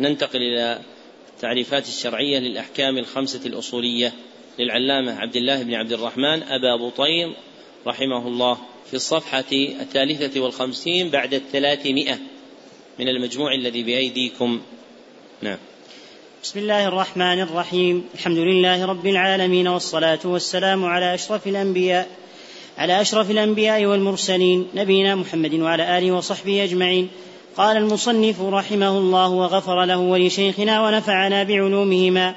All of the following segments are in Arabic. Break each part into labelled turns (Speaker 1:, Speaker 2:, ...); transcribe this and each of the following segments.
Speaker 1: ننتقل إلى التعريفات الشرعية للأحكام الخمسة الأصولية للعلامة عبد الله بن عبد الرحمن أبا بطين رحمه الله في الصفحة الثالثة والخمسين بعد الثلاثمائة من المجموع الذي بأيديكم. نعم.
Speaker 2: بسم الله الرحمن الرحيم. الحمد لله رب العالمين والصلاة والسلام على أشرف الأنبياء على أشرف الأنبياء والمرسلين نبينا محمد وعلى آله وصحبه أجمعين. قال المصنف رحمه الله وغفر له ولشيخنا ونفعنا بعلومهما.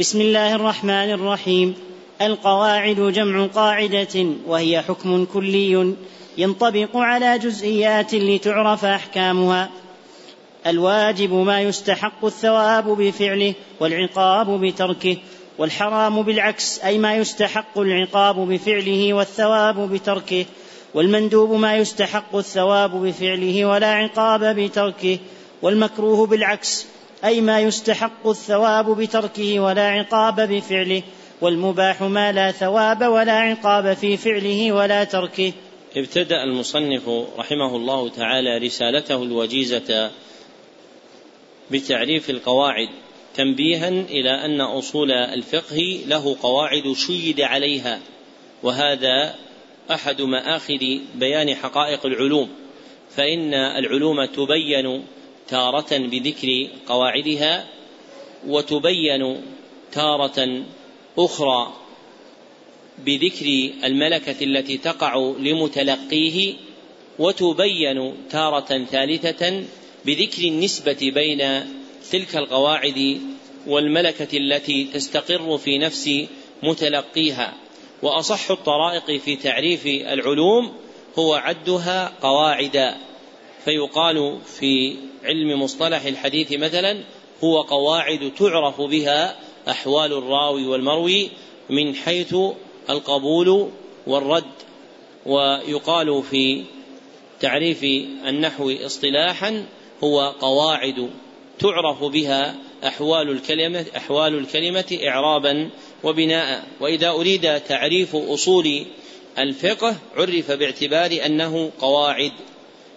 Speaker 2: بسم الله الرحمن الرحيم. القواعد جمع قاعدة وهي حكم كلي ينطبق على جزئيات لتعرف أحكامها. الواجب ما يستحق الثواب بفعله والعقاب بتركه والحرام بالعكس أي ما يستحق العقاب بفعله والثواب بتركه. والمندوب ما يستحق الثواب بفعله ولا عقاب بتركه والمكروه بالعكس أي ما يستحق الثواب بتركه ولا عقاب بفعله والمباح ما لا ثواب ولا عقاب في فعله ولا تركه.
Speaker 1: ابتدأ المصنف رحمه الله تعالى رسالته الوجيزة بتعريف القواعد تنبيها إلى أن أصول الفقه له قواعد شيد عليها وهذا أحد مآخذ بيان حقائق العلوم فإن العلوم تبين تارة بذكر قواعدها وتبين تارة أخرى بذكر الملكة التي تقع لمتلقيه وتبين تارة ثالثة بذكر النسبة بين تلك القواعد والملكة التي تستقر في نفس متلقيها. وأصح الطرائق في تعريف العلوم هو عدها قواعد. فيقال في علم مصطلح الحديث مثلا هو قواعد تعرف بها أحوال الراوي والمروي من حيث القبول والرد. ويقال في تعريف النحو اصطلاحا هو قواعد تعرف بها أحوال الكلمة أحوال الكلمة اعرابا وبناء وإذا أريد تعريف أصول الفقه عرف باعتبار أنه قواعد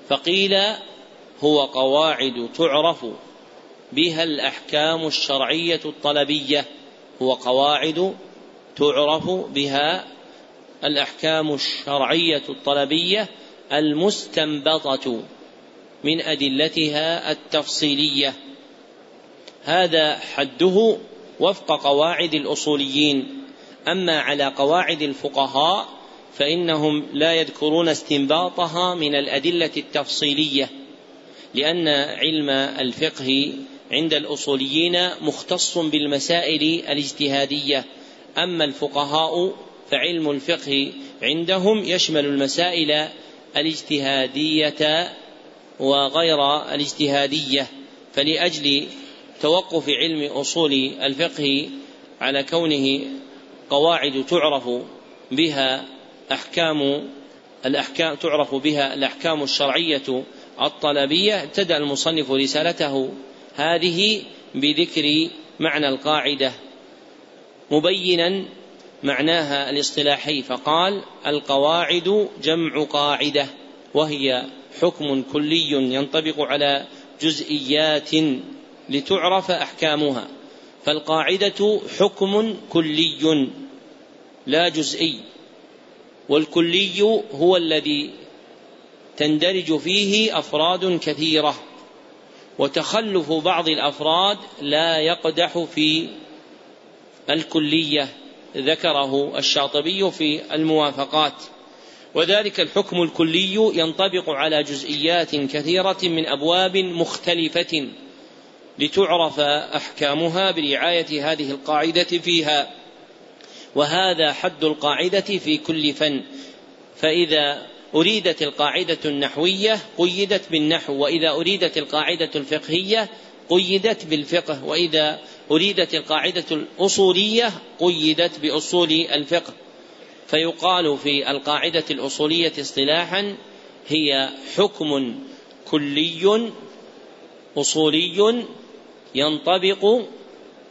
Speaker 1: فقيل هو قواعد تعرف بها الأحكام الشرعية الطلبية هو قواعد تعرف بها الأحكام الشرعية الطلبية المستنبطة من أدلتها التفصيلية. هذا حده وفق قواعد الأصوليين. أما على قواعد الفقهاء فإنهم لا يذكرون استنباطها من الأدلة التفصيلية لأن علم الفقه عند الأصوليين مختص بالمسائل الاجتهادية. أما الفقهاء فعلم الفقه عندهم يشمل المسائل الاجتهادية وغير الاجتهادية. فلأجل توقف علم أصول الفقه على كونه قواعد تعرف بها أحكام الأحكام تعرف بها الأحكام الشرعية الطلبية. ابتدأ المصنف رسالته هذه بذكر معنى القاعدة. مبينا معناها الاصطلاحي فقال القواعد جمع قاعدة وهي حكم كلي ينطبق على جزئيات لتعرف أحكامها. فالقاعدة حكم كلي لا جزئي. والكلي هو الذي تندرج فيه أفراد كثيرة. وتخلف بعض الأفراد لا يقدح في الكلية ذكره الشاطبي في الموافقات. وذلك الحكم الكلي ينطبق على جزئيات كثيرة من أبواب مختلفة. لتعرف أحكامها برعاية هذه القاعدة فيها. وهذا حد القاعدة في كل فن. فإذا أريدت القاعدة النحوية قيدت بالنحو وإذا أريدت القاعدة الفقهية قيدت بالفقه وإذا أريدت القاعدة الأصولية قيدت بأصول الفقه. فيقال في القاعدة الأصولية اصطلاحا هي حكم كلي أصولي ينطبق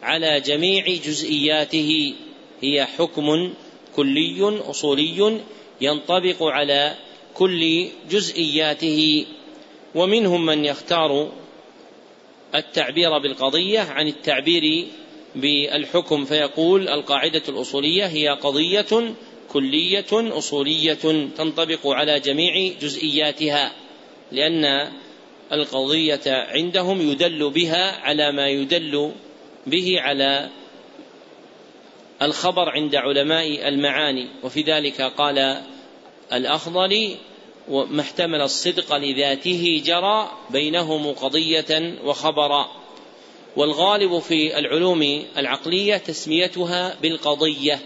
Speaker 1: على جميع جزئياته. هي حكم كلي أصولي ينطبق على كل جزئياته. ومنهم من يختار التعبير بالقضية عن التعبير بالحكم فيقول القاعدة الأصولية هي قضية كلية أصولية تنطبق على جميع جزئياتها لأن القضية عندهم يدل بها على ما يدل به على الخبر عند علماء المعاني. وفي ذلك قال الأخضر وما احتمل الصدق لذاته جرى بينهم قضية وخبرا والغالب في العلوم العقلية تسميتها بالقضية.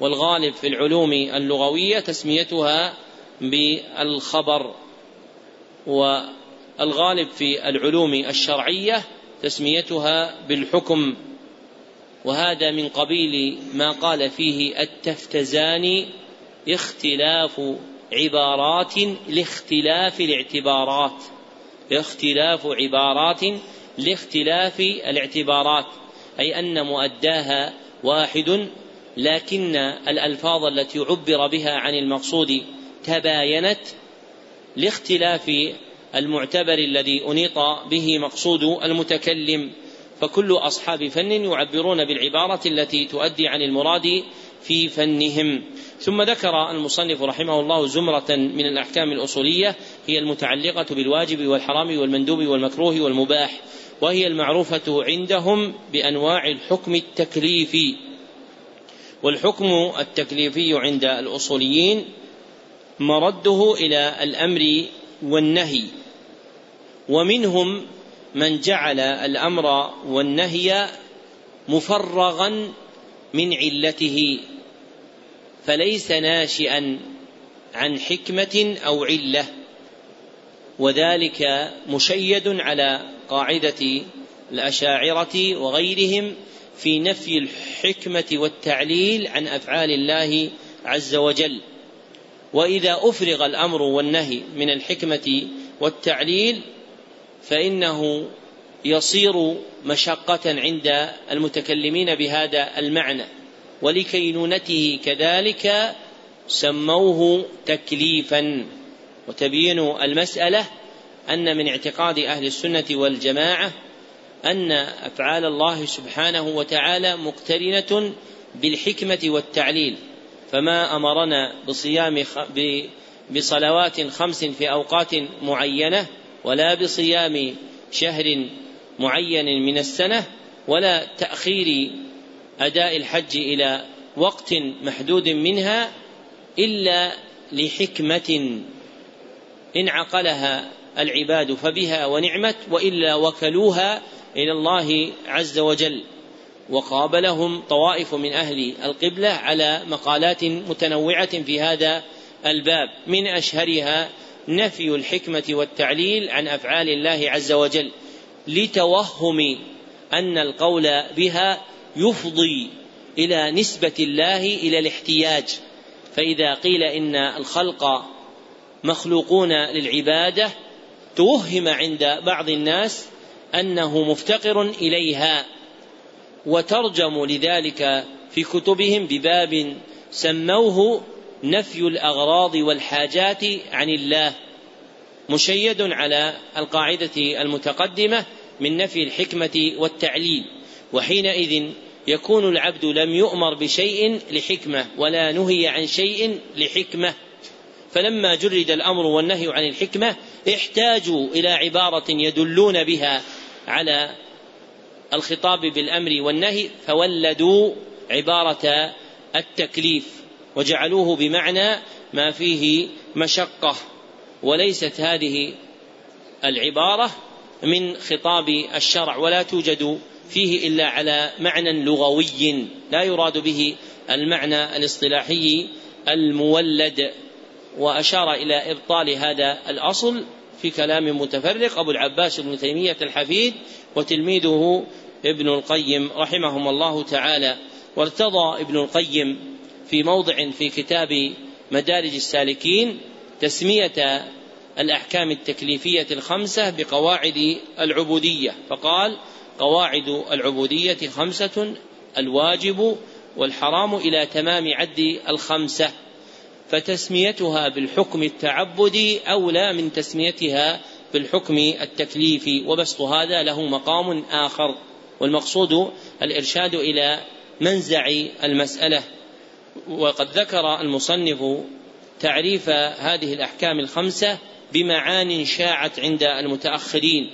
Speaker 1: والغالب في العلوم اللغوية تسميتها بالخبر. والغالب في العلوم الشرعية تسميتها بالحكم وهذا من قبيل ما قال فيه التفتزاني اختلاف عبارات لاختلاف الاعتبارات اختلاف عبارات لاختلاف الاعتبارات أي أن مؤداها واحد لكن الألفاظ التي عبر بها عن المقصود تباينت لاختلاف المعتبر الذي أنيط به مقصود المتكلم فكل أصحاب فن يعبرون بالعبارة التي تؤدي عن المراد في فنهم. ثم ذكر المصنف رحمه الله زمرة من الأحكام الأصولية هي المتعلقة بالواجب والحرام والمندوب والمكروه والمباح وهي المعروفة عندهم بأنواع الحكم التكليفي. والحكم التكليفي عند الأصوليين مرده إلى الأمر والنهي. ومنهم من جعل الأمر والنهي مفرغا من علته فليس ناشئا عن حكمة أو علة وذلك مشيد على قاعدة الأشاعرة وغيرهم في نفي الحكمة والتعليل عن أفعال الله عز وجل. وإذا أفرغ الأمر والنهي من الحكمة والتعليل فإنه يصير مشقة عند المتكلمين بهذا المعنى ولكينونته كذلك سموه تكليفا. وتبيين المسألة أن من اعتقاد أهل السنة والجماعة أن أفعال الله سبحانه وتعالى مقترنة بالحكمة والتعليل. فما أمرنا بصيام بصلوات خمس في أوقات معينة ولا بصيام شهر معين من السنة ولا تأخير أداء الحج إلى وقت محدود منها إلا لحكمة إن عقلها العباد فبها ونعمت وإلا وكلوها إلى الله عز وجل وقابلهم طوائف من أهل القبلة على مقالات متنوعة في هذا الباب من أشهرها نفي الحكمة والتعليل عن أفعال الله عز وجل لتوهم أن القول بها يفضي إلى نسبة الله إلى الاحتياج. فإذا قيل إن الخلق مخلوقون للعبادة توهم عند بعض الناس أنه مفتقر إليها وترجموا لذلك في كتبهم بباب سموه نفي الأغراض والحاجات عن الله مشيد على القاعدة المتقدمة من نفي الحكمة والتعليل. وحينئذ يكون العبد لم يؤمر بشيء لحكمة ولا نهي عن شيء لحكمة. فلما جرد الأمر والنهي عن الحكمة احتاجوا إلى عبارة يدلون بها على الخطاب بالأمر والنهي فولدوا عبارة التكليف. وجعلوه بمعنى ما فيه مشقة. وليست هذه العبارة من خطاب الشرع ولا توجد فيه إلا على معنى لغوي لا يراد به المعنى الاصطلاحي المولد. وأشار إلى إبطال هذا الأصل في كلام متفرق أبو العباس بن تيمية الحفيد وتلميذه ابن القيم رحمهم الله تعالى. وارتضى ابن القيم في موضع في كتاب مدارج السالكين تسمية الأحكام التكليفية الخمسة بقواعد العبودية. فقال قواعد العبودية خمسة الواجب والحرام إلى تمام عد الخمسة. فتسميتها بالحكم التعبدي أولى من تسميتها بالحكم التكليفي وبسط هذا له مقام آخر والمقصود الإرشاد إلى منزع المسألة. وقد ذكر المصنف تعريف هذه الأحكام الخمسة بمعان شاعت عند المتأخرين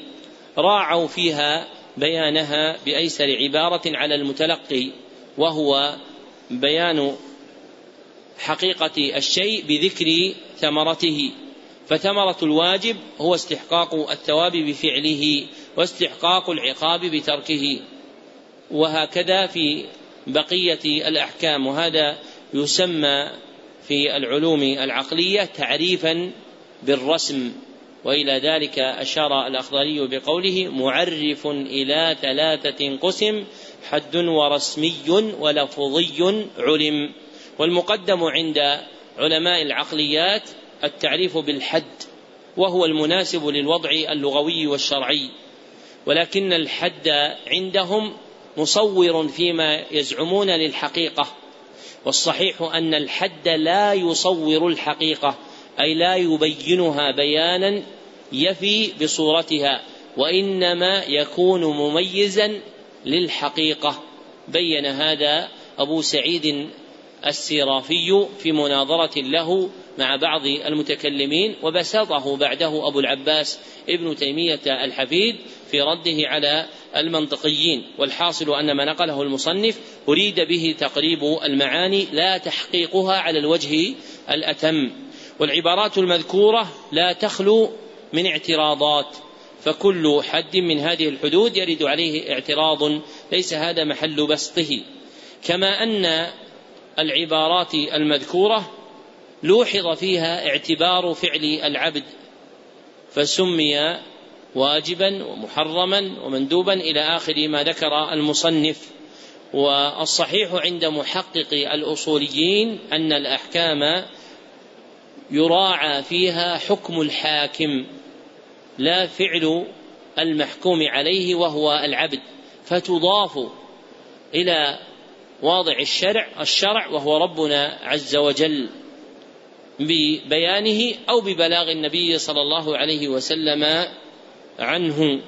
Speaker 1: راعوا فيها بيانها بأيسر عبارة على المتلقي وهو بيان حقيقة الشيء بذكر ثمرته. فثمرة الواجب هو استحقاق الثواب بفعله واستحقاق العقاب بتركه. وهكذا في بقية الأحكام وهذا يسمى في العلوم العقلية تعريفا بالرسم وإلى ذلك أشار الأخضري بقوله معرف إلى ثلاثة قسم حد ورسمي ولفظي علم. والمقدم عند علماء العقليات التعريف بالحد وهو المناسب للوضع اللغوي والشرعي. ولكن الحد عندهم مصور فيما يزعمون للحقيقة. والصحيح أن الحد لا يصور الحقيقة أي لا يبينها بيانا يفي بصورتها وإنما يكون مميزا للحقيقة. بين هذا أبو سعيد السيرافي في مناظرة له مع بعض المتكلمين وبسطه بعده أبو العباس ابن تيمية الحفيد في رده على المنطقيين والحاصل أن ما نقله المصنف أريد به تقريب المعاني لا تحقيقها على الوجه الأتم. والعبارات المذكورة لا تخلو من اعتراضات فكل حد من هذه الحدود يرد عليه اعتراض ليس هذا محل بسطه. كما أن العبارات المذكورة لوحظ فيها اعتبار فعل العبد فسمي واجبا ومحرما ومندوبا إلى آخر ما ذكر المصنف. والصحيح عند محقق الأصوليين أن الأحكام يراعى فيها حكم الحاكم لا فعل المحكوم عليه وهو العبد فتضاف إلى واضع الشرع الشرع وهو ربنا عز وجل ببيانه أو ببلاغ النبي صلى الله عليه وسلم عنه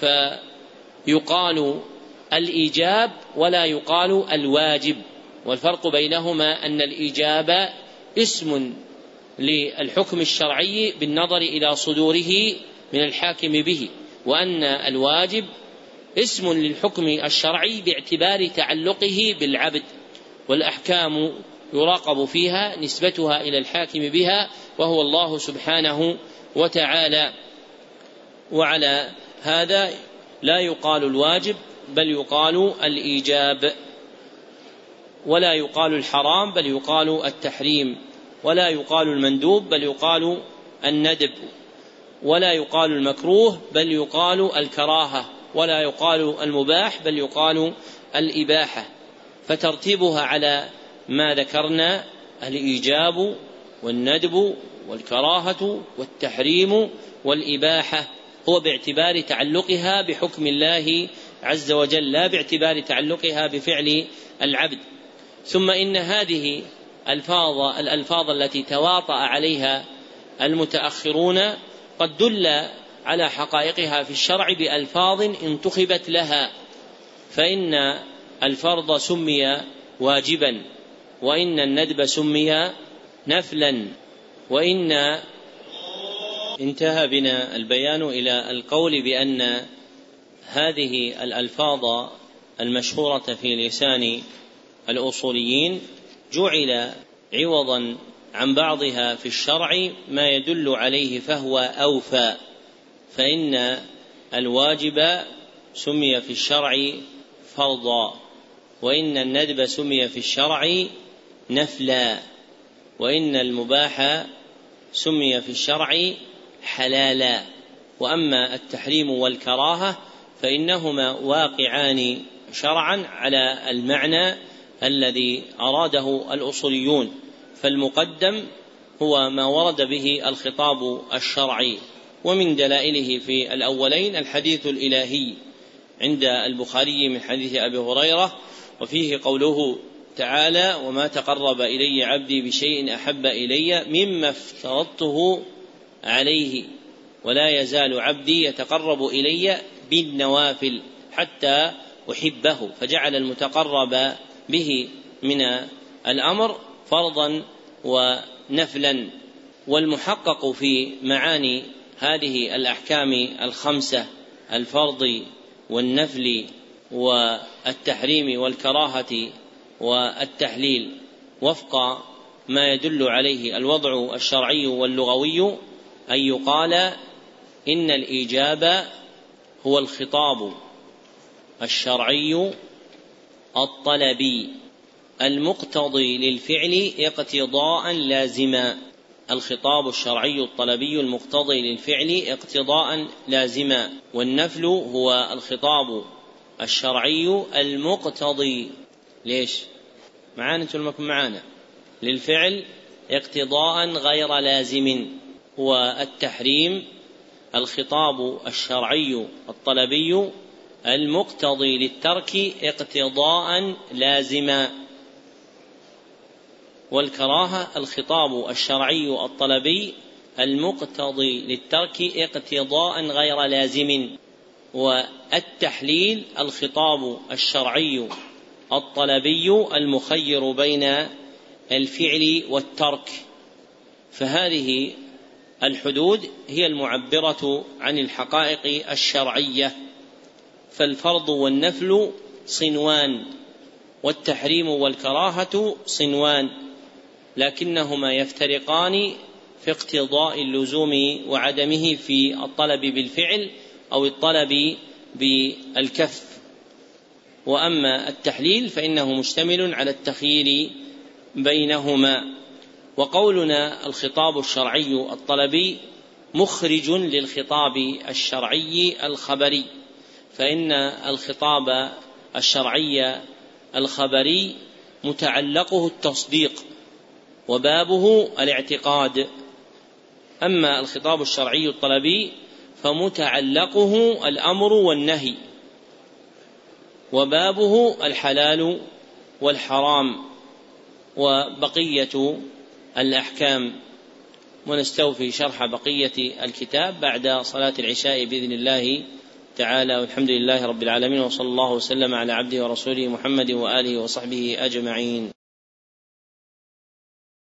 Speaker 1: فيقال الإيجاب ولا يقال الواجب. والفرق بينهما أن الإيجاب اسم للحكم الشرعي بالنظر إلى صدوره من الحاكم به وأن الواجب اسم للحكم الشرعي باعتبار تعلقه بالعبد. والأحكام يراقب فيها نسبتها إلى الحاكم بها وهو الله سبحانه وتعالى. وعلى هذا لا يقال الواجب بل يقال الإيجاب. ولا يقال الحرام بل يقال التحريم. ولا يقال المندوب بل يقال الندب. ولا يقال المكروه بل يقال الكراهة. ولا يقال المباح بل يقال الإباحة. فترتيبها على ما ذكرنا الإيجاب والندب والكراهة والتحريم والإباحة. هو باعتبار تعلقها بحكم الله عز وجل لا باعتبار تعلقها بفعل العبد. ثم إن هذه الفاظ الألفاظ التي تواطأ عليها المتأخرون قد دل على حقائقها في الشرع بألفاظ انتخبت لها. فإن الفرض سمي واجبا وإن الندب سمي نفلا وإن انتهى بنا البيان إلى القول بأن هذه الألفاظ المشهورة في لسان الأصوليين جعل عوضا عن بعضها في الشرع ما يدل عليه فهو أوفى فإن الواجب سمي في الشرع فرضا وإن الندب سمي في الشرع نفلا وإن المباح سمي في الشرع حلالا. وأما التحريم والكراهة فإنهما واقعان شرعا على المعنى الذي أراده الأصوليون. فالمقدم هو ما ورد به الخطاب الشرعي. ومن دلائله في الأولين الحديث الإلهي عند البخاري من حديث أبي هريرة وفيه قوله تعالى وما تقرب إلي عبدي بشيء أحب إلي مما افترضته عليه ولا يزال عبدي يتقرب إلي بالنوافل حتى أحبه فجعل المتقرب به من الأمر فرضا ونفلا. والمحقق في معاني هذه الأحكام الخمسة الفرض والنفل والتحريم والكراهة والتحليل وفق ما يدل عليه الوضع الشرعي واللغوي أن يقال إن الإيجاب هو الخطاب الشرعي الطلبي المقتضي للفعل اقتضاء لازما الخطاب الشرعي الطلبي المقتضي للفعل اقتضاء لازما والنفل هو الخطاب الشرعي المقتضي. ليش؟ معانا أنتم معانا. للفعل اقتضاء غير لازم. والتحريم الخطاب الشرعي الطلبي المقتضي للترك اقتضاء لازما والكراهة الخطاب الشرعي الطلبي المقتضي للترك اقتضاء غير لازم والتحليل الخطاب الشرعي الطلبي المخير بين الفعل والترك فهذه الحدود هي المعبرة عن الحقائق الشرعية فالفرض والنفل صنوان والتحريم والكراهة صنوان لكنهما يفترقان في اقتضاء اللزوم وعدمه في الطلب بالفعل أو الطلب بالكف. وأما التحليل فإنه مشتمل على التخيير بينهما. وقولنا الخطاب الشرعي الطلبي مخرج للخطاب الشرعي الخبري فإن الخطاب الشرعي الخبري متعلقه التصديق وبابه الاعتقاد. أما الخطاب الشرعي الطلبي فمتعلقه الأمر والنهي وبابه الحلال والحرام وبقية الأحكام ونستوفي شرح بقية الكتاب بعد صلاة العشاء بإذن الله تعالى والحمد لله رب العالمين وصلى الله وسلم على عبده ورسوله محمد وآله وصحبه أجمعين.